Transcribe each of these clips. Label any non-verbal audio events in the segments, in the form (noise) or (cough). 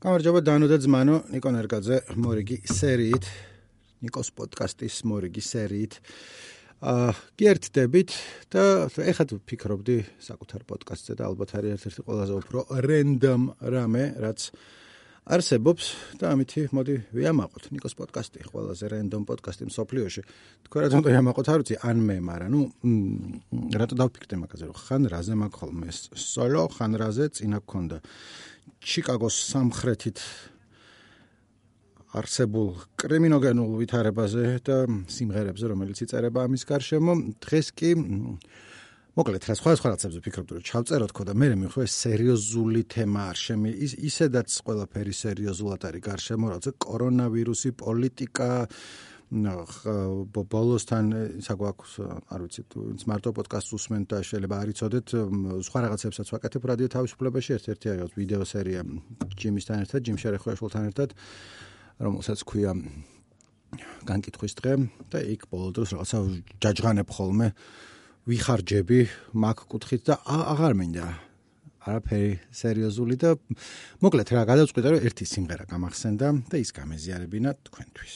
გამარჯობა დანო და ძმანო ნიკო ნერგაძე მორიგი სერიით ნიკოს პოდკასტის მორიგი სერიით. აა გიერთდებით და ეხლა თუ ფიქრობდი საკუთარ პოდკასტზე და ალბათ არის ერთ-ერთი ყველაზე უფრო რენდომ რამე რაც არსებობს და ამითი მოდი ვიამაყოთ ნიკოს პოდკასტი ყველაზე რენდომ პოდკასტი მსოფლიოში. თქვენ რა თქმა უნდა ვიამაყოთ არ ვიცი ან მე მაგრამ ნუ რატო დავფიქრდი მაგაზე რომ ხან რაზე მაქვს ხოლმე? სოლო ხან რაზე წინა გქონდა ჩიკაგოს სამხრეთით არსებულ კრიმინოგენულ ვითარებაზე და სიმღერებზე, რომელიც იწერება ამის გარშემო, დღეს კი მოკლედ რა სხვა სხვა რაცებზე ვფიქრობ, რომ ჩავწეროთ ხო და მე მეხვე სერიოზული თემა არ შემი. ის ისედაც ყველაფერი სერიოზულად არის გარშემო, როცა კორონავირუსი, პოლიტიკა, ბოლოსთან საგვაქვს არ ვიცი თუ მარტო პოდკასტს უსმენთ და შეიძლება არ იცოდეთ სხვა რაღაცებსაც ვაკეთებ რადიო თავისუფლებაში ერთ-ერთი არის ვიდეო სერია ჯიმისთან ერთად ჯიმ შერეხოაშვილთან ერთად რომელსაც ქვია განკითხვის დღე და იქ ბოლო დროს რაღაცა ჯაჯღანებ ხოლმე ვიხარჯები მაგ კუთხით და აღარ მინდა არაფერი სერიოზული და მოკლედ რა გადავწყვიტე რომ ერთი სიმღერა გამახსენდა და ის გამეზიარებინა თქვენთვის.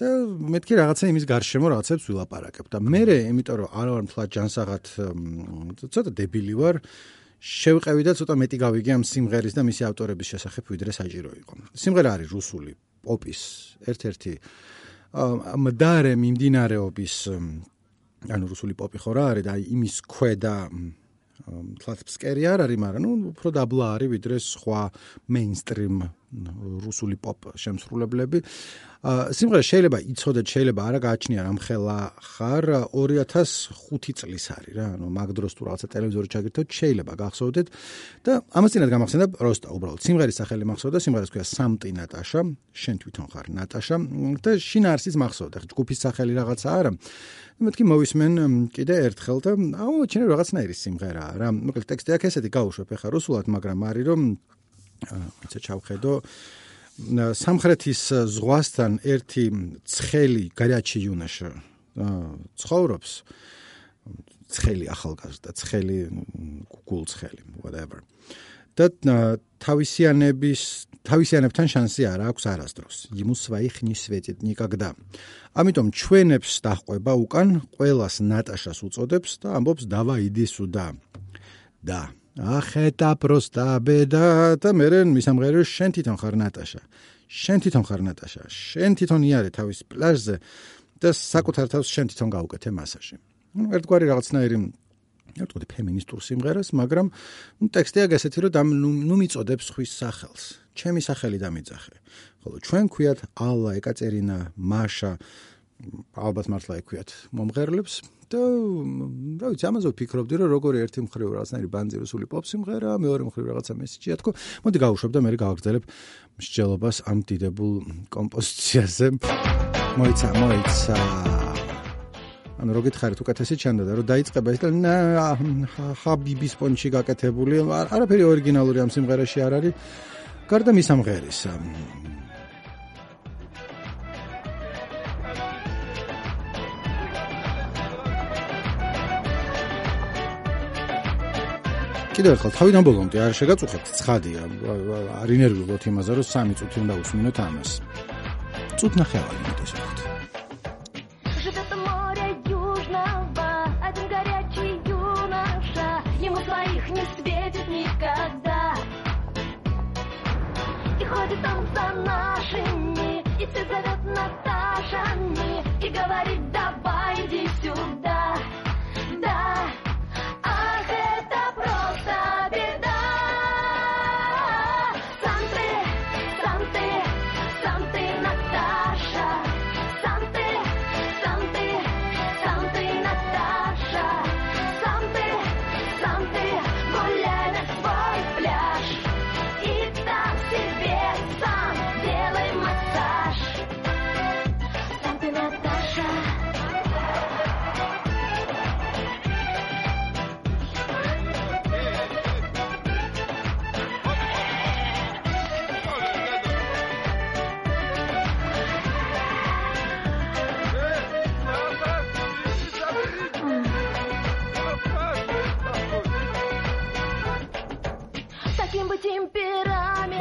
და მეთქი რაღაცა იმის გარშემო რაღაცებს ვილაპარაკებ და მე იმიტომ რომ არ ვარ მთლად ჯანსაღად ცოტა დებილი ვარ შევყევი და ცოტა მეტი გავიგე ამ სიმღერის და მისი ავტორების შესახებ ვიდრე საჭირო იყო. სიმღერა არის რუსული პოპის ერთ-ერთი მდარე მიმდინარეობის ანუ რუსული პოპი ხო რა არის და იმის ქვედა თლათ ფსკერი არ არის, მაგრამ ნუ უფრო დაბლა არის ვიდრე სხვა მეინსტრიმ რუსული პოპ შემსრულებლები. სიმღერა შეიძლება იცოდეთ, შეიძლება არა გააჩნია რამ ხელა ხარ 2005 წლის არის რა, ანუ მაგ დროს თუ რაღაცა ტელევიზორი ჩაგირთოთ, შეიძლება გახსოვდეთ და ამას წინათ გამახსენდა პროსტა უბრალოდ. სიმღერის სახელი მახსოვდა, სიმღერას ქვია სამტი ნატაშა, შენ თვითონ ხარ ნატაშა და შინარსის მახსოვდა. ჯგუფის სახელი რაღაცა არა. მეთქი მოვისმენ კიდე ერთხელ და აუ ჩინე რაღაცნაირი სიმღერაა რა. მოკლედ ტექსტი აქ ესეთი გაუშვებ ახლა რუსულად, მაგრამ არის რომ ასე ჩავხედო სამხრეთის ზღვასთან ერთი ცხელი გარაჩი იუნაშა ცხოვრობს ცხელი ახალგაზრდა ცხელი გულცხელი whatever და თავისიანების თავისიანებთან შანსი არ აქვს არასდროს იმუ სვაი ხნის სვეტით никогда ამიტომ ჩვენებს დახვება უკან ყოველას ნატაშას უწოდებს და ამბობს დავა იდი სუდა და ახეტა პროსტა ბედა და მერე მისამღერო შენ თვითონ ხარ ნატაშა. შენ თვითონ ხარ ნატაშა. შენ თვითონ იარე თავის პლაჟზე და საკუთარ თავს შენ თვითონ გაუკეთე მასაში. ну ერთგვარი რაღაცნაირი ერთგვარი ფემინისტურ სიმღერას, მაგრამ ტექსტია გასეთი რომ დამ ნუ მიწოდებს ხვის სახელს. ჩემი სახელი დამიძახე. ხოლო ჩვენ ქვიათ ალა, ეკაწერინა, მაშა ალბათ მართლა ექვიათ მომღერლებს და რა ვიცი ამაზე ვფიქრობდი რომ როგორი ერთი მხრივ რაღაცნაირი ბანძირუსული პოპ სიმღერა მეორე მხრივ რაღაცა მესიჯია. თქო მოდი გავუშვებ და მე გავაგრძელებ მსჯელობას ამ დიდებულ კომპოზიციაზე. მოიცა მოიცა. ანუ როგით ხარით უკეთესი ჩანდა და რომ დაიწყება ეს და ჰაბიბის პონჩი გაკეთებული არაფერი ორიგინალური ამ სიმღერაში არ არის. გარდა მისამღერისა კიდევ ერთხელ თავიდან ბოლომდე არ შეგაწუხებთ ცხადია. არ ინერვიულობთ იმაზე რომ 3 წუთი უნდა უსმინოთ ამას. წუთ ნახევარი მეტი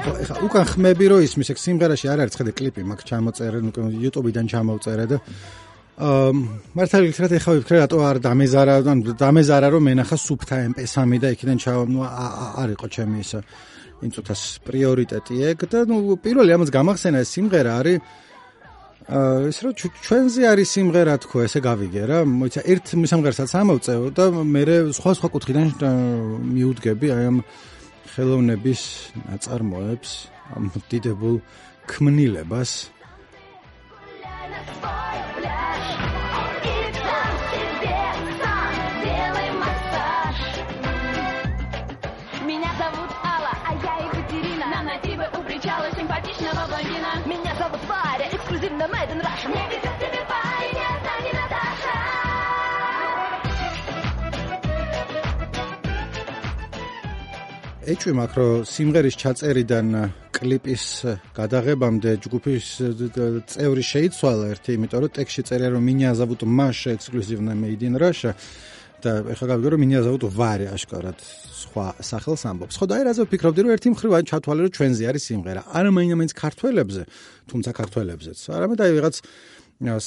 ეხა უკან ხმები რომ ისმის ეგ სიმღერაში არ არის ხედე კლიპი მაგ ჩამოწერე YouTube-დან ჩამოვწერე და აა მართალი გითხრათ ეხა ვიფიქრე რატო არ დამეზარა ან დამეზარა რომ მენახა სუფთა MP3 და იქიდან ჩა ნუ არ იყო ჩემი ის იმ წუთას პრიორიტეტი ეგ და ნუ პირველი ამას გამახსენა ეს სიმღერა არის აა ეს რომ ჩვენზე არის სიმღერა თქო ესე გავიგე რა მოიცა ერთ სიმღერასაც ამოვწევ და მე სხვა სხვა კუთხიდან მიუდგები აი ამ ხელოვნების ნაწარმოებს ამ დიდებულ ქმნილებას ეჭვი მაქვს რომ სიმღერის ჩაწერიდან კლიპის გადაღებამდე ჯგუფის წევრი შეიცვალა ერთი, იმიტომ რომ ტექსტში წერია რომ меня зовут Маша, эксклюзивно Made in Russia. და ეხლა გავიგე რომ меня зовут Варя აშკარად სხვა სახელს ამბობს. ხო და აი რაზე ვფიქრობდი რომ ერთი მხრივ აი ჩათვალე რომ ჩვენზე არის სიმღერა. არა მაინც მაინც ქართველებზე, თუმცა ქართველებზეც. არამედ აი ვიღაც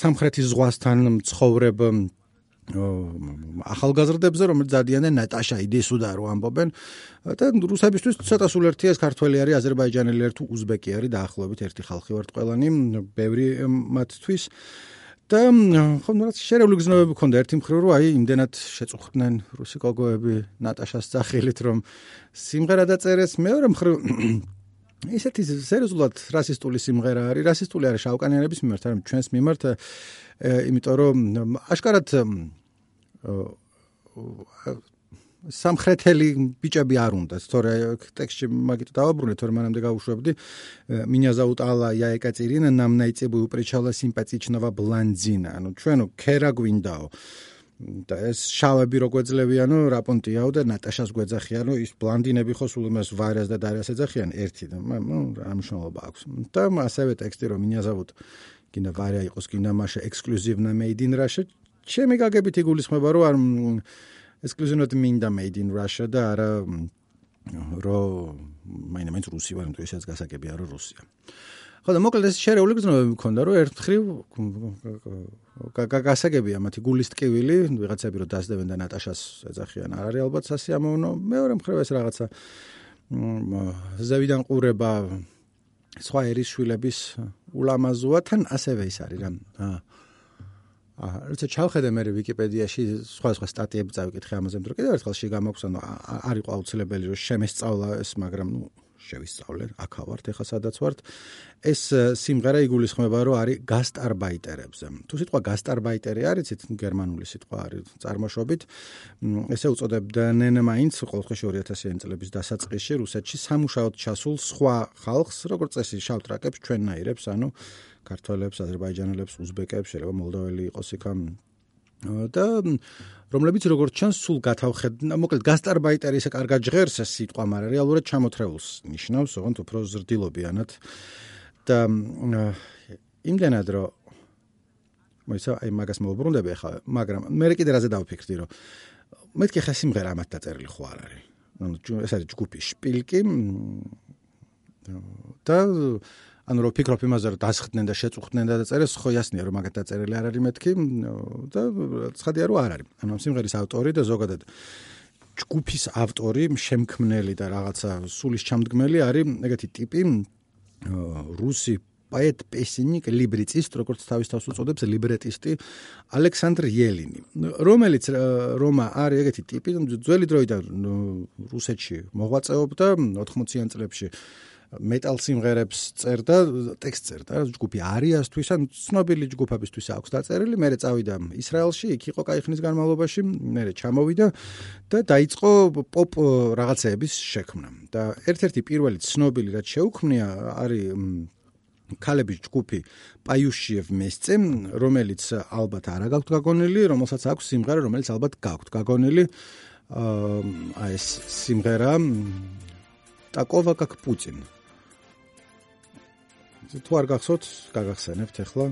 სამხრეთის ზღვასთან ცხოვრებ ახალგაზრდებზე რომელიც ზადიანენ ნატაშა იდესუდა რო ამბობენ და რუსებისთვის ცოტა სულ ერთია ეს ქართველი არის აზერბაიჯანელი ერთ უზბეკი არის დაახლოებით ერთი ხალხი ვართ ყველანი ბევრი მათთვის. და ხო ნუ რაც შერეული გზნობები ქონდა ერთი მხრივ რომ აი იმდენად შეწუხდნენ რუსი კოგოები ნატაშას სახილით რომ სიმღერა დაწერეს. მეორე მხრივ ისეთი სერიოზულად რასისტული სიმღერა არის რასისტული არის შავკანიანების მიმართ არა ჩვენს მიმართ იმიტომ რომ აშკარად სამხრეთელი ბიჭები არ უნდა, თორე ტექსტში მაგით დავაბრუნე, თორე მანამდე გავუშვებდი. меня зовут Алла, я Екатерина, нам найти бы упречала симпатичного блондина. ანუ ჩვენო ქერა გვინდაო. და ეს შავები რო გვეძლევიანო, რა პონტიაო და ნატაშას გვეძახიანო, ის ბლანდინები ხო სულ იმას ვაირას და დაირას ეძახიან ერთი და ნუ რა მნიშვნელობა აქვს. და ასევე ტექსტი რომ ინიაზავთ გინდა ვარია იყოს გინდა მაშა ექსკლუზივნა made in Russia. ჩემი გაგებით იგულისხმება რომ არ ექსკლუზივნად მინდა made in Russia და არა რო მაინდა მაინც რუსი ვარ, იმიტომ ესეც გასაგებია რომ რუსია. აა ხო და მოკლედ ეს შერეული გზნობები მქონდა რომ ერთხრივ გასაგებია მათი გულის ტკივილი, ვიღაცები რომ დასდებენ და ნატაშას ეძახიან, არ არის ალბათ სასიამოვნო. მეორე მხრივ ეს რაღაცა ზევიდან ყურება სხვა ერის შვილების ულამაზოა თან ასევე ის არის რა. აა როცა ჩავხედე მე ვიკიპედიაში სხვა სხვა სტატიები წავიკითხე ამაზე, მაგრამ კიდევ ერთხელ შე გამაქვს, ანუ არ იყო აუცილებელი რომ შემესწავლა ეს, მაგრამ ნუ შევისწავლე, აქ ავართ, ეხა სადაც ვართ. ეს სიმღერა იგულისხმება, რომ არის გასტარბაიტერებზე. თუ სიტყვა გასტარბაიტერი არის, იცით, გერმანული სიტყვა არის წარმოშობით. ესე უწოდებდნენ მაინც ყოველთვის 2000-იანი წლების დასაწყისში რუსეთში სამუშაოდ ჩასულ სხვა ხალხს, როგორც წესი, შავ ტრაკებს ჩვენნაირებს, ანუ ქართველებს, აზერბაიჯანელებს, უზბეკებს, შეიძლება მოლდოველი იყოს იქ და რომლებიც როგორც ჩანს სულ გათავხედნა, მოკლედ გასტარბაიტერი ისე კარგად ჟღერს ეს სიტყვა, მაგრამ რეალურად ჩამოთრეულს ნიშნავს, ოღონდ უფრო ზრდილობიანად და იმდენად რომ მოიცა აი მაგას მოუბრუნდები ახლა, მაგრამ მე კიდე რაზე დავფიქრდი, რომ მეთქე ხა სიმღერა ამათ დაწერილი ხო არ არის. ანუ ეს არის ჯგუფი შპილკი და ანუ რო ფიქრობ იმაზე რომ დასხდნენ და შეწუხდნენ და დაწერეს ხო იასნია რომ მაგათ დაწერილი არ არის მეთქი და ცხადია რომ არ არის. ანუ სიმღერის ავტორი და ზოგადად ჯგუფის ავტორი შემქმნელი და რაღაცა სულის ჩამდგმელი არის ეგეთი ტიპი რუსი პაეტ პესინიკ ლიბრიტისტ როგორც თავის თავს უწოდებს ლიბრეტისტი ალექსანდრ იელინი რომელიც რომა არის ეგეთი ტიპი ძველი დროიდან რუსეთში მოღვაწეობდა 80-იან წლებში მეტალ სიმღერებს წერდა, ტექსტს წერდა, ჯგუფი არიასთვის ან ცნობილი ჯგუფებისთვის აქვს დაწერილი. მე წავიდა ისრაელში, იქ იყო кай ხნის განმავლობაში, მე ჩამოვიდა და დაიწყო პოპ რაღაცეების შექმნა. და ერთ-ერთი პირველი ცნობილი რაც შეუქმნია არის კალების ჯგუფი პაიუშიევ მესწე, რომელიც ალბათ არა გაქვთ გაგონილი, რომელსაც აქვს სიმღერა, რომელიც ალბათ გაქვთ გაგონილი. აა ეს სიმღერა ტაკოვა კაკ პუტინ. თუ არ გახსოვთ, გაგახსენებთ ახლა.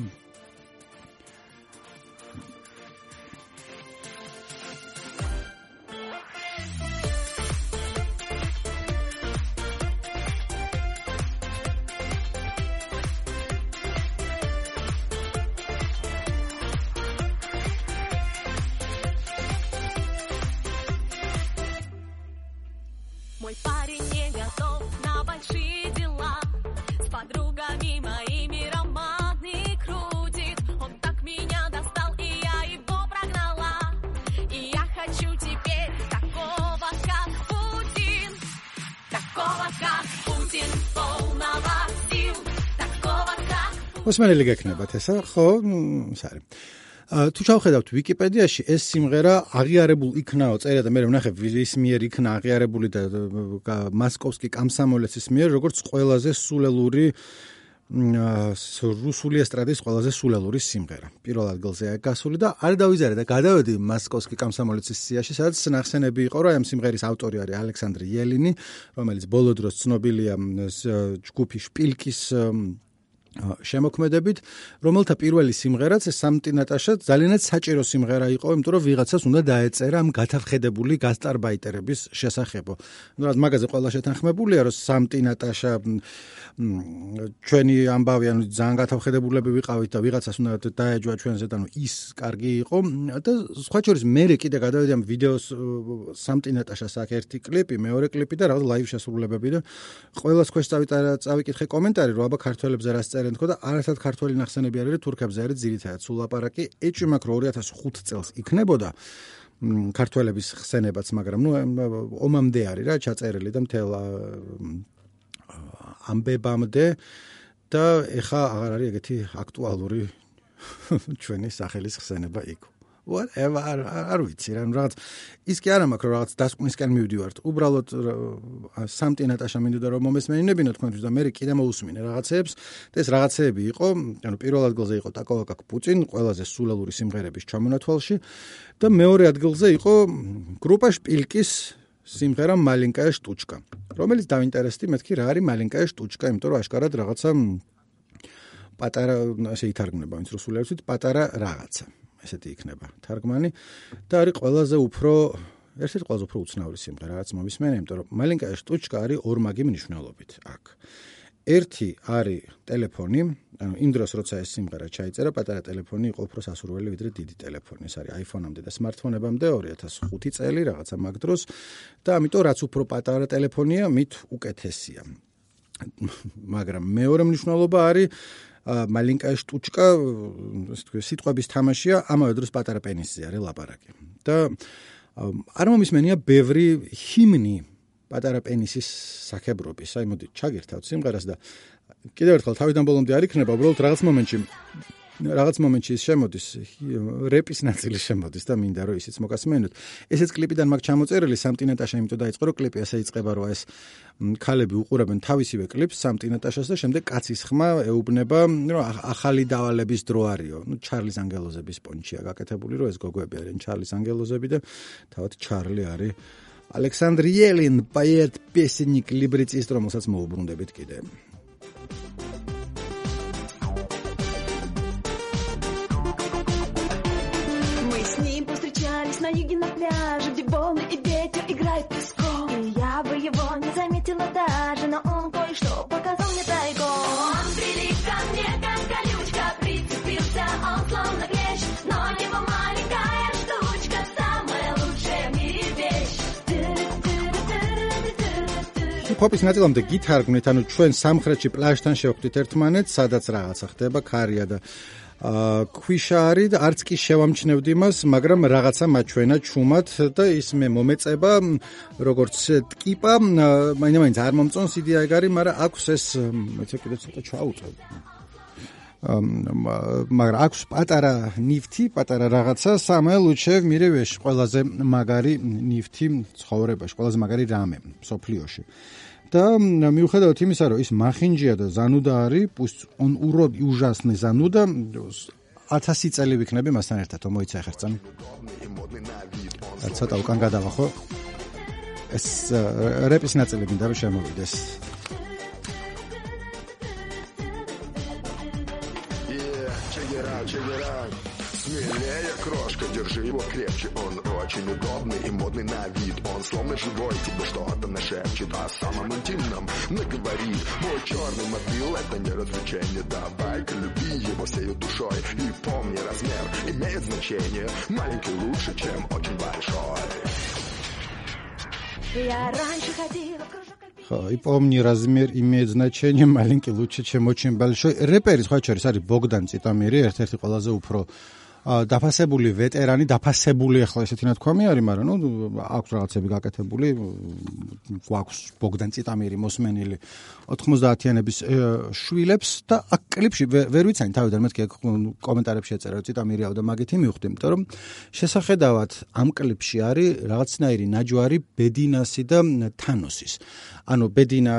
ოსმალელი გეკნებათ ესა, ხო, სარი. თუ ჩავხედავთ ვიკიპედიაში ეს სიმღერა აღიარებულ იქნაო წერია და მე ვნახე ვილის მიერ იქნა აღიარებული და მასკოვსკი კამსამოლეცის მიერ როგორც ყველაზე სულელური რუსული ესტრადის ყველაზე სულელური სიმღერა. პირველ ადგილზეა გასული და არ დავიზარე და გადავედი მასკოვსკი კამსამოლეცის სიაში, სადაც ნახსენები იყო, რომ ამ სიმღერის ავტორი არის ალექსანდრე იელინი, რომელიც ბოლო დროს ცნობილია ჯგუფი შპილკის შემოქმედებით, რომელთა პირველი სიმღერაც სამტი ნატაშა ძალიანაც საჭირო სიმღერა იყო, იმიტომ რომ ვიღაცას უნდა დაეწერა ამ გათავხედებული გასტარბაიტერების შესახებო. ნუ რა მაგაზე ყველა შეთანხმებულია, რომ სამტი ნატაშა ჩვენი ამბავი ანუ ძალიან გათავხედებულები ვიყავით და ვიღაცას უნდა დაეჯვა ჩვენზე და ნუ ის კარგი იყო და სხვა შორის მე კიდე გადავედი ამ ვიდეოს სამტი ნატაშას აქ ერთი კლიპი, მეორე კლიპი და რაღაც ლაივ შესრულებები და ყველას ქვეშ წავიკითხე კომენტარი, რომ აბა ქართველებს რას წერენ თქო და არასად ქართველი ნახსენები არის თურქებზე არის ძირითადად. სულ ლაპარაკი ეჭვი მაქვს რომ 2005 წელს იქნებოდა. ქართველების ხსენებაც მაგრამ ნუ ომამდე არის რა ჩაწერილი და მთელ ამბებამდე და ეხა აღარ არის ეგეთი აქტუალური (laughs) ჩვენი სახელის ხსენება იქ whatever არ ვიცი რა რაღაც ის კი არა მაქვს რაღაც დასკვნისკენ მივდივართ. უბრალოდ სამტი ნატაშა მინდოდა რომ მომესმენინებინო თქვენთვის და მე კიდე მოусმინე რაღაცეებს და ეს რაღაცეები იყო ანუ პირველ ადგილზე იყო ტაკოვაკაკ პუწინ ყველაზე სულელური სიმღერების ჩამონათვალში. და მეორე ადგილზე იყო გრუპა შპილკის სიმღერა მალინკაა შტუჩკა რომელიც დაინტერესდი მეთქი რა არის მალინკაა შტუჩკა იმიტომ რომ აშკარად რაღაცა პატარა ასე ითარგმნება ვინც რუსულენობით პატარა რაღაცა ესეთი იქნება თარგმანი. და არის ყველაზე უფრო ერთ-ერთი ყველაზე უფრო უცნაური სიმღერა რაც მომისმენია იმიტომ რომ მალინკა შტუჩკა არის ორმაგი მნიშვნელობით აქ. ერთი არის ტელეფონი ანუ იმ დროს როცა ეს სიმღერა ჩაიწერა პატარა ტელეფონი იყო უფრო სასურველი ვიდრე დიდი ტელეფონი. ეს არის iPhone-ამდე და smartphone-ებამდე 2005 წელი რაღაცა მაგ დროს. და ამიტომ რაც უფრო პატარა ტელეფონია მით უკეთესია. (laughs) მაგრამ მეორე მნიშვნელობა არის მალინკა შტუჩკა ასე თქვი სიტყვების თამაშია ამავე დროს პატარა პენისზე არის ლაპარაკი. და არ მომისმენია ბევრი ჰიმნი პატარა პენისის საკებრობის აი მოდი ჩაგერთავთ სიმღერას და კიდევ ერთხელ თავიდან ბოლომდე არ იქნება უბრალოდ რაღაც მომენტში რაღაც მომენტში ის შემოდის რეპის ნაწილი შემოდის და მინდა რომ ისიც მოკასმენოთ. ესეც კლიპიდან მაგ ჩამოწერილი სამტინეტაშა იმიტომ დაიწყო რომ კლიპი ასე იწყება რომ ეს ქალები უყურებენ თავისივე კლიპს სამტინეტაშას და შემდეგ კაცის ხმა ეუბნება რომ ახალი დავალების დრო არისო. ნუ ჩარლის ანგელოზების პონჩია გაკეთებული რომ ეს გოგოები არიან ჩარლის ანგელოზები და თავად ჩარლი არის ალექსანდრ იელინ პაიეტ პესნიკ ლიბრიცისტ რომელსაც მოუბრუნდებით კიდე. но он кое-что показал мне тайком. Он прилип ко мне, как колючка, прицепился он словно клещ, но его маленькая штучка, самая лучшая в мире вещь. ჰიპ-ჰოპის ნაწილამდე გითარგმნით, ანუ ჩვენ სამხრეთში პლაჟთან შევხვდით ერთმანეთს, სადაც რაღაცა ხდება, ქარია და ქვიშა არის და არც კი შევამჩნევდი მას, მაგრამ რაღაცა მაჩვენა ჩუმად და ის მე მომეწება როგორც ტკიპა, მაინც არ მომწონს იდეა ეგ არის, მაგრამ აქვს ეს მეცე კიდე ცოტა ჩაუწევ. მაგრამ აქვს პატარა ნიფთი, პატარა რაღაცა სამელუჩევ მირევეშ ყველაზე მაგარი ნიფთი ცხოვრებაში, ყველაზე მაგარი რამე სოფლიოში. და მიუხედავად იმისა, რომ ის მახინჯია და ზანუდა არის, პუს он урод и ужасный зануда 1000 წელი ვიქნები მასთან ერთად, მოიცა ხერხ წამი. ცოტა უკან გადავა ხო? ეს რეპის ნაწილი მინდა რომ შემოვიდეს. крошка, держи его крепче Он очень удобный и модный на вид Он словно живой тебе что-то нашепчет О самом интимном наговорит Мой черный мобил это не развлечение Давай-ка люби его всей душой И помни размер имеет значение Маленький лучше, чем очень большой Я раньше ходила в кружок ხო, и помни размер имеет значение маленький лучше чем очень большой. რეპერი სხვა ჩარის არის ბოგდან ციტამირი, ერთ-ერთი ყველაზე უფრო დაფასებული ვეტერანი, დაფასებული ახლა ესეთი ნათქვამი არის, მაგრამ ნუ აქვს რაღაცები გაკეთებული. გვაქვს ბოგდან ციტამირი მოსმენილი 90-იანების შვილებს და აქ კლიპში ვერ ვიცანი თავიდან მეთქი კომენტარებში ეწერა ციტამირიაო და მაგითი მივხვდი, იმიტომ რომ შესახედავად ამ კლიპში არის რაღაცნაირი ნაჯვარი ბედინასი და თანოსის. ანუ ბედინა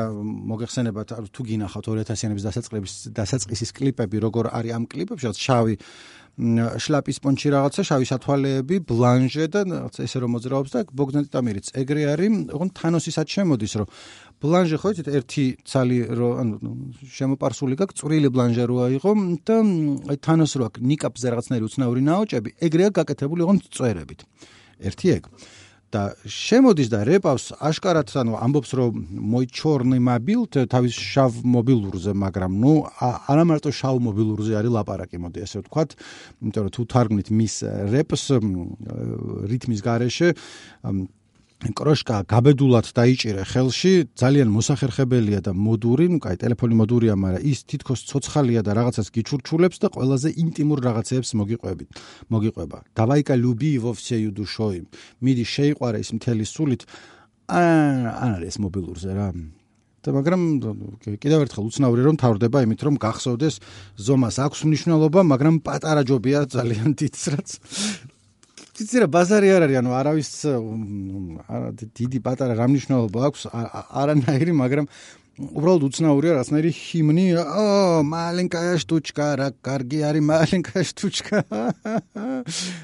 მოგეხსენებათ თუ გინახავთ 2000-იანების დასაწყისის დასაწყისის კლიპები, როგორ არის ამ კლიპებში, შავი შლაპის პონჩი რაღაცა, შავი სათვალეები, ბლანჟე და რაღაცა ესე რომ მოძრაობს და ბოგდან ტიტამირიც ეგრე არის, ოღონ თანოსისაც შემოდის, რომ ბლანჟე ხო იცით ერთი ცალი რო ანუ შემოპარსული გაქვს, წვრილი ბლანჟე როა იყო და აი თანოს რო აქვს ნიკაპზე რაღაცნაირი უცნაური ნაოჭები, ეგრეა გაკეთებული ოღონ წვერებით. ერთი ეგ. და შემოდის და რეპავს აშკარად ანუ ამბობს რომ მოიჩორნი მობილთ თავის შავ მობილურზე მაგრამ ნუ არა მარტო შავ მობილურზე არის ლაპარაკი მოდი ასე ვთქვათ იმიტომ რომ თუ თარგმნით მის რეპს რითმის გარეშე კროშკა გაბედულად დაიჭირე ხელში, ძალიან მოსახერხებელია და მოდური, ну, кай, ტელეფონი მოდურია, მაგრამ ის თითქოს ცოცხალია და რაღაცას გიჩურჩულებს და ყველაზე ინტიმურ რაღაცებს მოგიყვებით. მოგიყვება. Давай-ка люби во всею душой. მიდი შეიყვარე ის მთელი სულით. აა, არის მობილურზე რა. და მაგრამ კიდევ ერთხელ უცნაური რომ თავდება იმით რომ გახსოვდეს ზომას აქვს მნიშვნელობა, მაგრამ პატარა ჯობია ძალიან დიდს რაც იცი რა ბაზარი არ არის ანუ არავის დიდი პატარა რა მნიშვნელობა აქვს არანაირი მაგრამ უბრალოდ უცნაურია რასნაირი ჰიმნი ო მალენკაა штучка რა კარგი არის მალენკაა штучка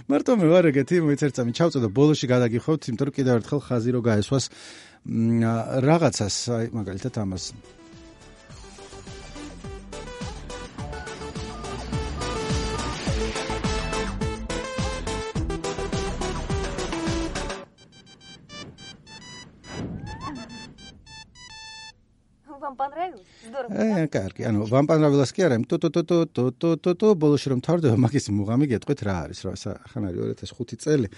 მარტო მე ვარ ეგეთი მოიცერცამი ჩავწოდა ბოლოში გადაგიხოვთ იმიტომ რომ კიდევ ერთხელ ხაზი რო გაესვას რაღაცას აი მაგალითად ამას. понравилось? Здорово. э, კარგი, ანუ вам понравилось კი არა, თუ თუ თუ თუ თუ თუ თუ ბოლოში რომ თავდება მაგის მუღამი გეტყვით რა არის, რა ხან არის 2005 წელი.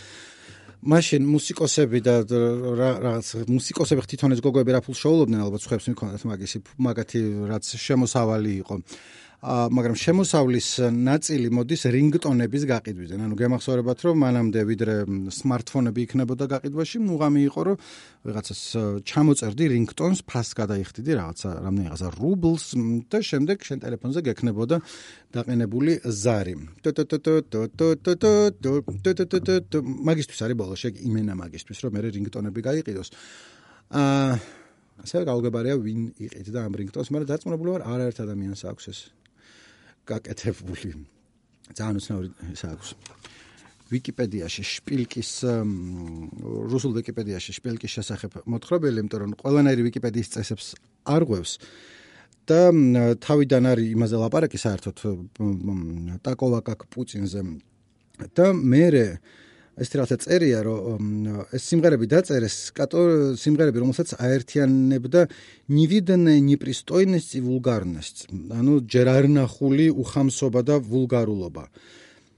მაშინ მუსიკოსები და რაღაც მუსიკოსები თვითონ ეს გოგოები რა ფულს შოულობდნენ, ალბათ ხებს მიქონდათ მაგისი მაგათი რაც შემოსავალი იყო. მაგრამ შემოსავლის ნაწილი მოდის რინგტონების გაყიდვიდან. ანუ გემახსოვრებათ, რომ მანამდე ვიდრე smartphone-ები იქნებოდა გაყიდვაში, მუღამი იყო, რომ ვიღაცას ჩამოწერდი რინგტონს, ფასს გადაიხდიდი რაღაცა, რამდენიღაცა რუბლს და შემდეგ შენ ტელეფონზე გექნებოდა დაყენებული ზარი. მაგისტვის არის ბოლოს ეგ იმენა მაგისტვის, რომ მე რინგტონები გაიყიდოს. აა ასე გაუგებარია ვინ იყიდდა ამ რინგტონს, მაგრამ დაწმუნებული ვარ არაერთ ადამიანს აქვს ეს გაკეთებული. ძალიან უცნაური ის აქვს. ვიკიპედიაში შპილკის რუსულ ვიკიპედიაში შპილკის შესახებ მოთხრობელი, იმიტომ რომ ყველანაირი ვიკიპედიის წესებს არღვევს და თავიდან არის იმაზე ლაპარაკი საერთოდ ტაკოვაკაკ პუწინზე და მე ეს რაღაცა წერია რომ ეს სიმღერები დაწერეს კატო სიმღერები რომელსაც აერთიანებდა ნივიდნე ნიპრისტოინესი ვულგარნესი ანუ ჯერ არ ნახული უხამსობა და ვულგარულობა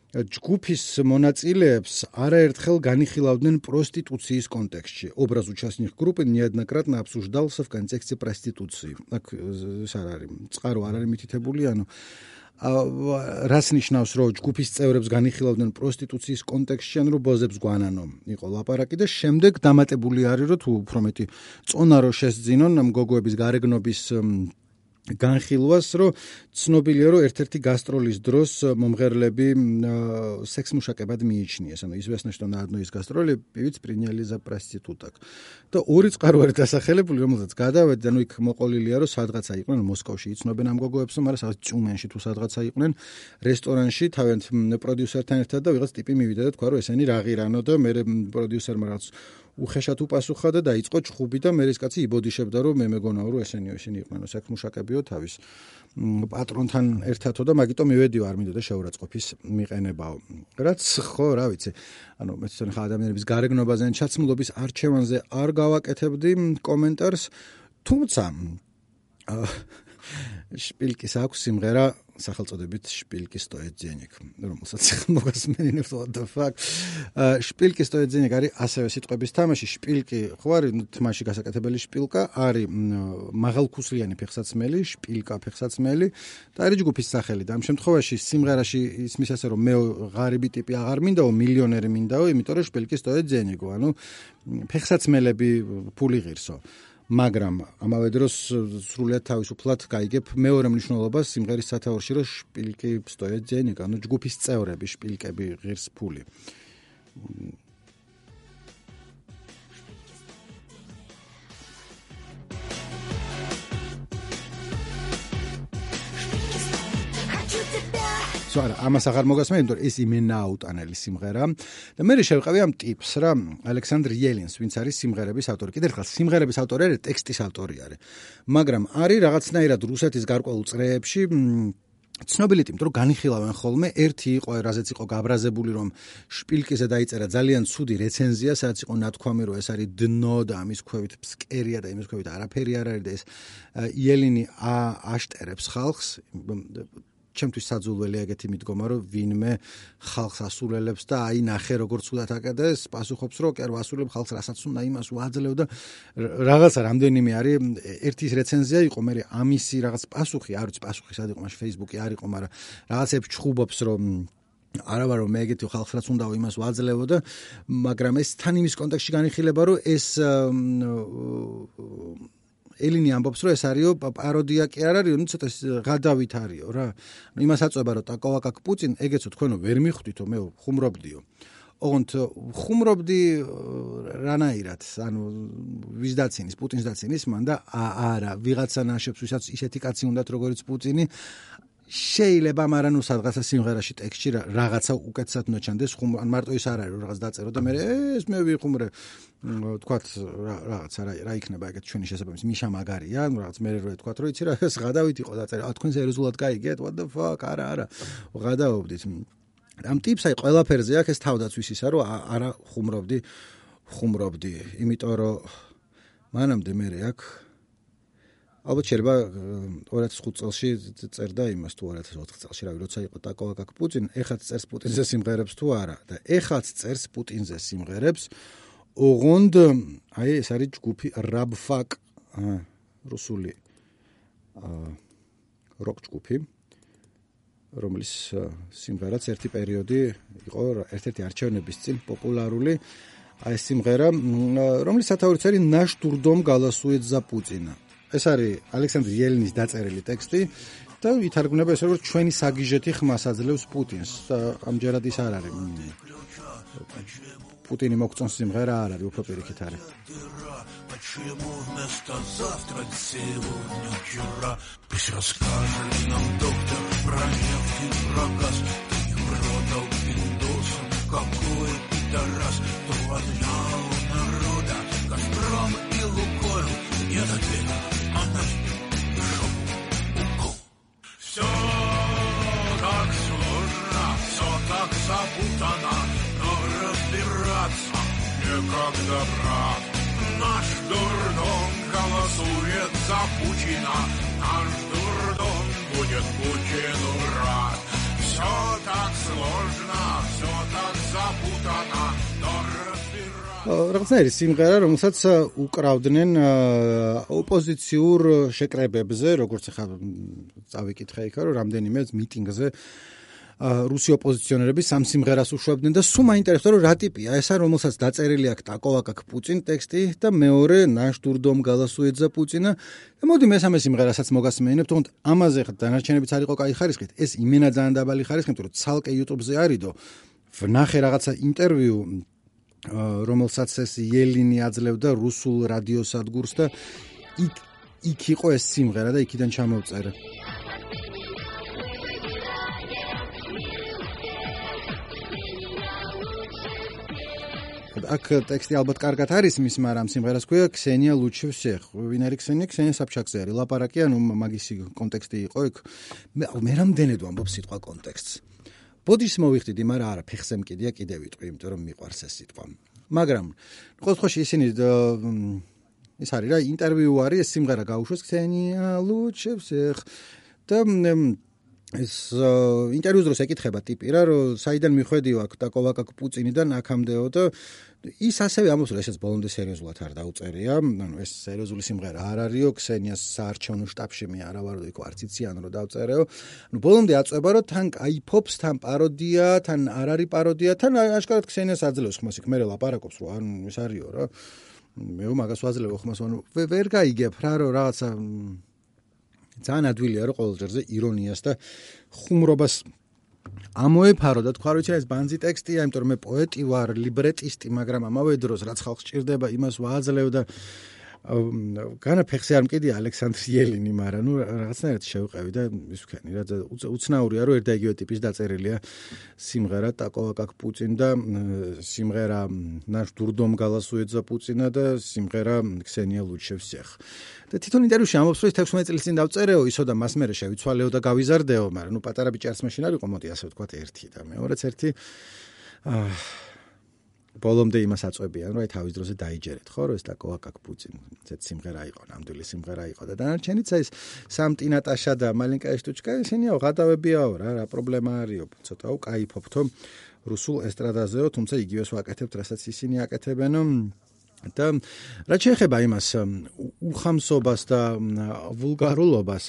ჯგუფის მონაწილეებს არაერთხელ განიხილავდნენ პროსტიტუციის კონტექსტში. Образ участников группы неоднократно обсуждался в контексте проституции. Так ეს არ არის. წყარო არ არის მითითებული, ანუ რას ნიშნავს რომ ჯგუფის წევრებს განიხილავდნენ პროსტიტუციის კონტექსტში ან რომ ბოზებს გვანანო? იყო ლაპარაკი და შემდეგ დამატებული არის რომ თუ უფრო მეტი წონა რო შესძინონ მგოგოების გარეგნობის განხილვას, რომ ცნობილია, რომ ერთ-ერთი გასტროლის დროს მომღერლები სექსმუშაკებად მიიჩნიეს. ანუ известно, что на одной из гастролей певец приняли за проституток. და ორი წყარო არის დასახელებული, რომელსაც გადავედი, ანუ იქ მოყოლილია, რომ სადღაცა იყვნენ მოსკოვში იცნობენ ამ გოგოებს, მაგრამ სადღაც წუმენში თუ სადღაცა იყვნენ რესტორანში თავიანთ პროდიუსერთან ერთად და ვიღაც ტიპი მივიდა და თქვა, რომ ესენი რაღირანო და მე პროდიუსერმა რაღაც უხეშად უპასუხა და დაიწყო ჩხუბი და მე ეს კაცი იბოდიშებდა რომ მე მეგონაო რომ ესენიო ისინი იყვნენ საქმუშაკებიო თავის პატრონთან ერთადო და მაგიტომ მივედი ვარ მინდოდა შეურაცხყოფის მიყენებაო. რაც ხო რა ვიცი ანუ მე თვითონ ხა ადამიანების გარეგნობაზე ან ჩაცმულობის არჩევანზე არ გავაკეთებდი კომენტარს თუმცა შპილკის აქვს სიმღერა სახელწოდებით შპილკი სტოეძენიკ, რომელსაც მოგასმენინებს what the fuck. შპილკი სტოეძენიკ არის ასევე სიტყვების თამაში, შპილკი ხო არის თამაში გასაკეთებელი შპილკა, არის მაღალქუსლიანი ფეხსაცმელი, შპილკა ფეხსაცმელი და არის ჯგუფის სახელი. და ამ შემთხვევაში სიმღერაში ისმის ასე რომ მე ღარიბი ტიპი აღარ მინდაო, მილიონერი მინდაო, იმიტომ რომ შპილკი სტოეძენიკო, ანუ ფეხსაცმელები ფული ღირსო. მაგრამ ამავე დროს სრულიად თავისუფლად გაიგებ მეორე მნიშვნელობას სიმღერის სათაურში რომ შპილკი სტოეძენი, ანუ ჯგუფის წევრები, შპილკები ღირს ფული. სვარა ამას აღარ მოგასმენ, იმიტომ რომ ეს იმენა აუტანელი სიმღერა და მე შევყავი ამ ტიპს რა ალექსანდრ იელინს, ვინც არის სიმღერების ავტორი. კიდევ ერთხელ სიმღერების ავტორი არის, ტექსტის ავტორი არის. მაგრამ არის რაღაცნაირად რუსეთის გარკვეულ წრეებში ცნობილი ტიპი, რომ განიხილავენ ხოლმე, ერთი იყო, რაზეც იყო გაბრაზებული, რომ შპილკიზე დაიწერა ძალიან ცუდი რეცენზია, სადაც იყო ნათქვამი, რომ ეს არის დნო და ამის ქვევით ფსკერია და იმის ქვევით არაფერი არ არის და ეს იელინი აშტერებს ხალხს ჩემთვის საძულველი ეგეთი მიდგომა რომ ვინმე ხალხს ასულელებს და აი ნახე როგორ ცუდად აკეთებს პასუხობს რომ კი არ ვასულებ ხალხს რასაც უნდა იმას ვაძლევ და რაღაცა რამდენიმე არის ერთის რეცენზია იყო მე ამისი რაღაც პასუხი არ ვიცი პასუხი სად იყო მაშ ფეისბუქი არ იყო მაგრამ რაღაცებს ჩხუბობს რომ არა ვარო მე ეგეთი ხალხს რაც უნდა იმას ვაძლევო და მაგრამ ეს თან იმის კონტექსტში განიხილება რომ ეს ელინი ამბობს რომ ეს არისო პაროდია კი არ არისო, ნუ ცოტა გადავით არისო რა. იმას აწובה რომ ტაკოვაკაკ პუტინ ეგეცო თქვენო ვერ მიხვდითო მე ხუმრობდიო. ოღონდ ხუმრობდი რანაირად, ანუ ვის დაცინის, პუტინს დაცინის მან და არა, ვიღაცა ნაშებს, ვისაც ისეთი კაცი უნდათ, როგორც პუტინი, შეიძლება მაგრამ ნუ სადღაცა სიმღერაში ტექსტში რაღაცა უკეთსად ნოჩანდეს ხუმ ან მარტო ის არ არის რაღაც დაწერო და მე ეს მე ვიხუმრე თქვათ რაღაც რა რა იქნება ეგეთ ჩვენი შესაძლებლობის მიშა მაგარია? ნუ რაღაც მე რო თქვათ რომ იცი რა ეს გადავით იყო დაწერე ა თქვენ სერიოზულად გაიგეთ? What the fuck? არა არა. გადაობდით ამ ტიპს აი ყველაფერზე აქ ეს თავდაცვის ისა რომ არა ხუმრობდი ხუმრობდი. იმიტომ რომ მანამდე მე აქ ალბათ შეიძლება 2005 წელში წერდა იმას თუ 2004 წელში რავი როცა იყო ტაკოვაკაკ პუტინ ეხაც წერს პუტინზე სიმღერებს თუ არა და ეხაც წერს პუტინზე სიმღერებს ოღონდ აი ეს არის ჯგუფი რაბფაკ რუსული როკ ჯგუფი რომლის სიმღერაც ერთი პერიოდი იყო ერთ-ერთი არჩევნების წინ პოპულარული აი სიმღერა რომლის სათაურიც არის ნაშ დურდომ გალასუეთ ზა პუტინა ეს არის ალექსანდრ იელინის დაწერილი ტექსტი და ითარგმნება ესე რომ ჩვენი საგიჟეთი ხმას აძლევს პუტინს. ამჯერად ის არ არის. პუტინი მოგწონს სიმღერა არ არის, უფრო პირიქით არის. Почему вместо завтра сегодня вчера Пусть расскажет нам доктор про нефть и про газ Ты не продал индусам какой пидорас Кто отнял народа Газпром и Лукойл Нет ответа Запутано, но разбираться некогда, брат. Наш дурдом голосует за наш дурдом будет Путину рад. Все так сложно, все так запутано, რაღაცნაირი სიმღერა, რომელსაც უკრავდნენ ოპოზიციურ შეკრებებზე, როგორც ახლა წავიკითხე იქა, რომ რამდენიმე მიტინგზე რუსი ოპოზიციონერები სამ სიმღერას უშვებდნენ და სულ მაინტერესდა რომ რა ტიპია? ესა რომელსაც დაწერილი აქვს ტაკოვაკაკ პუტინ ტექსტი და მეორე ნაშ დურდომ გალასუეძა პუტინა. და მოდი მესამე სიმღერასაც მოგასმენინებთ თუმცა ამაზე ხა დანარჩენებიც არ იყო კაი ხარისხით ეს იმენა ძალიან დაბალი ხარისხი იმიტომ რომ ცალკე YouTube-ზე არისო ვნახე რაღაცა ინტერვიუ რომელსაც ეს იელინი აძლევდა რუსულ რადიოსადგურს და იქ იქ იყო ეს სიმღერა და იქიდან ჩამოვწერე. აქ ტექსტი ალბათ კარგად არის მის, მაგრამ სიმღერას ქვია ქსენია ლუჩევსეხ. ვინ არის ქსენია? ქსენია საფჩაკზე არის. ლაპარაკი ანუ მაგისი კონტექსტი იყო იქ. მე რამდენად ვამბობ სიტყვა კონტექსტს. ბოდიშს მოვიხდიდი, მაგრამ არა, ფეხზე მკიდია კიდე ვიტყვი, იმიტომ რომ მიყვარს ეს სიტყვა. მაგრამ ყოველ შემთხვევაში ისინი ის არის რა, ინტერვიუ არის, ეს სიმღერა გაუშვეს ქსენია ლუჩევსეხ. და ეს ინტერვიუს დროს ეკითხება ტიპი რა რომ საიდან მიხვედი ვაკ ტაკოვაკაკ პუწინიდან აქამდეო და ის ასევე ამბობს რომ ესაც ბოლომდე სერიოზულად არ დაუწერია. ანუ ეს სერიოზული სიმღერა არ არისო ქსენიას საარჩევნო შტაბში მე არა ვარ ვიქო არც იციან რომ დავწერეო. ანუ ბოლომდე აწובה რომ თან აიფობს თან პაროდია თან არ არის პაროდია თან აშკარად ქსენიას აძლევს ხმას იქ მე ლაპარაკობს რომ ანუ ეს არისო რა. მე მაგას ვაძლევ ხმას ანუ ვერ გაიგებ რა რომ რაღაცა ძალიან ადვილია რომ ყოველ ჯერზე ირონიას და ხუმრობას ამოეფარო და თქვა რომ ეს ბანზი ტექსტია, იმიტომ რომ მე პოეტი ვარ, ლიბრეტისტი, მაგრამ ამავე დროს რაც ხალხს ჭირდება, იმას ვაძლევ და განა ფეხზე არ მკიდი ალექსანდრ იელინი, მაგრამ ნუ რაღაცნაირად შევყევი და ის ვქენი რა უცნაურია რომ ერთ და იგივე ტიპის დაწერილია სიმღერა ტაკოვაკაკ პუწინ და სიმღერა ნაშ დურდომ გალასუეძა პუწინა და სიმღერა ქსენია ლუჩევსეხ და თვითონ ინტერვიუში ამბობს რომ 16 წლის წინ დავწერეო ისო და მას მერე შევიცვალეო და გავიზარდეო მაგრამ ნუ პატარა ბიჭი არც მაშინ არ იყო მოდი ასე ვთქვა ერთი და მეორეც ერთი. აა ბოლომდე იმას აწვევიან, რომ აი თავის დროზე დაიჯერეთ, ხო, რომ ეს და კოაკაკ პუტინ, ესეც სიმღერა იყო, ნამდვილი სიმღერა იყო და დანარჩენიც ეს სამტი ნატაშა და მალინკა შტუჩკა ისინიო გადავებიაო რა, რა პრობლემა არისო, ცოტა უკაიფობთო რუსულ ესტრადაზეო, თუმცა იგივეს ვაკეთებთ, რასაც ისინი აკეთებენო. და რაც შეეხება იმას უხამსობას და ვულგარულობას,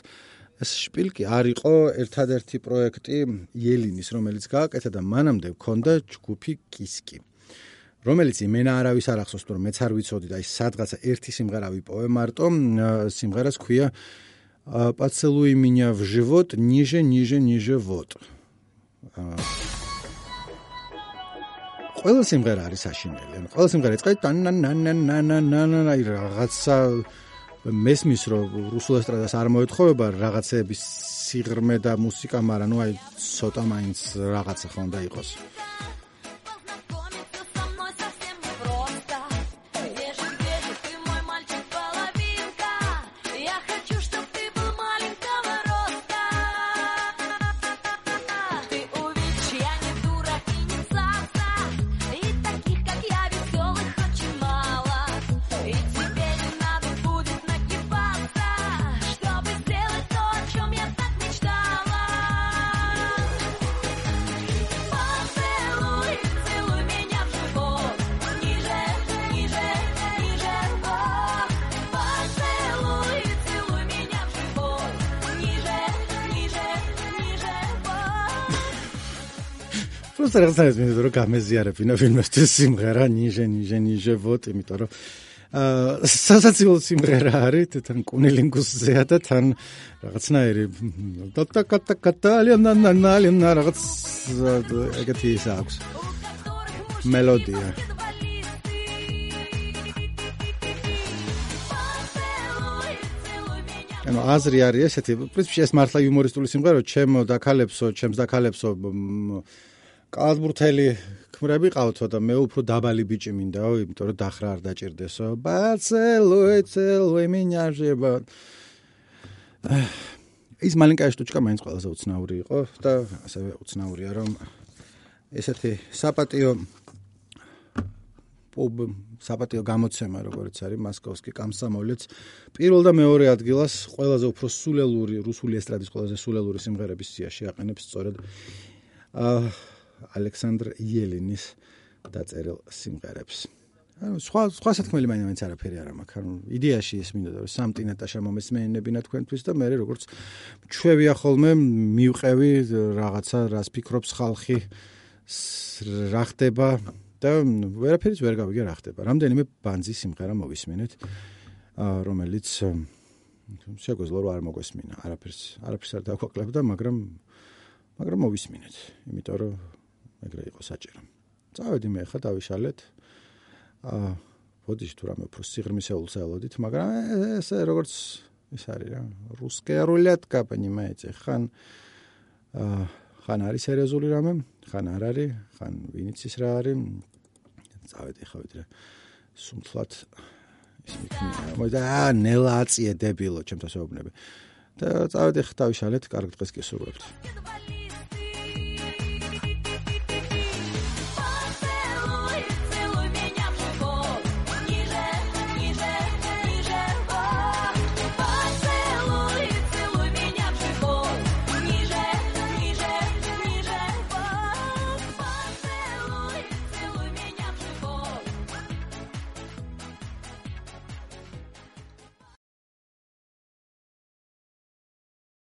ეს შპილკი არ იყო ერთადერთი პროექტი იელინის, რომელიც გააკეთა და მანამდე მქონდა ჯგუფი კისკი. რომელიც იმენა არავის არ ახსოვს, რომ მეც არ ვიცოდი და ის სადღაცა ერთი სიმღერა ვიპოვე მარტო, სიმღერას ქვია поцелуй меня в живот, ниже, ниже, ниже вот. ყველა სიმღერა არის საშინელი. ყველა სიმღერა იწყება ტანანანანანანანა რაღაცა მესმის რომ რუსულ ესტრადას არ მოეთხოვება რაღაცების სიღრმე და მუსიკა, მაგრამ ნუ აი ცოტა მაინც რაღაცა ხო უნდა იყოს. просто რაღაცა ეს მინდა რომ გამეზიარებინა ფილმისთვის სიმღერა ნიჟე ნიჟე ნიჟე ვოტ იმიტომ რომ აა სასაცილო სიმღერა არის თან კუნილინგუსზეა და თან რაღაცნაირი დატა კატა კატალიან ნანალიან რაღაც ეგეთი ის აქვს მელოდია ანუ აზრი არის ესეთი პრინციპში ეს მართლა იუმორისტული სიმღერა ჩემო დაქალებსო ჩემს დაქალებსო კალათბურთელი ქმრები ყავთო და მე უფრო დაბალი ბიჭი მინდაო, იმიტომ რომ დახრა არ დაჭirdესო. ბაცელოე, ცელოე მინიაჟება. ის მალინკა შტუჩკა მაინც ყველაზე უცნაური იყო და ასევე უცნაურია რომ ესეთი საპატიო პუბ საპატიო გამოცემა როგორც არის მოსკოვსკი კამსამოლიც პირველ და მეორე ადგილას ყველაზე უფრო სულელური რუსული ესტრადის ყველაზე სულელური სიმღერების სიაში აყენებს სწორედ აა ალექსანდრ იელინის დაწერილ სიმღერებს. ანუ სხვა სხვა სათქმელი მაინც არაფერი არ მაქვს. ანუ იდეაში ეს მინდა რომ სამ ტინეტაშა მომესმენებინა თქვენთვის და მე როგორც ჩვევია ხოლმე მივყევი რაღაცა რას ფიქრობს ხალხი რა ხდება და ვერაფერიც ვერ გავიგე რა ხდება. რამდენიმე ბანძი სიმღერა მოვისმენეთ რომელიც შეგვეძლო რომ არ მოგვესმინა. არაფერს არაფერს არ დაგვაკლებდა, მაგრამ მაგრამ მოვისმინეთ. იმიტომ რომ ეგრე იყო საჭირო. წავედი მე ხა დავიშალეთ. აა ბოდიში თუ რამე უფრო სიღრმისეულს ელოდით, მაგრამ ესე როგორც ის არის რა, რუსკე რულეტკა понимаете, ხან აა ხან არის სერიოზული რამე, ხან არ არის, ხან ვინიცის რა არის. წავედი ხა ვიდრე სუმთლად ის მიქნია. მოიდა ნელა აწიე დებილო, ჩემთვის ეუბნები. და წავედი ხა დავიშალეთ, კარგ დღეს გესურვებთ.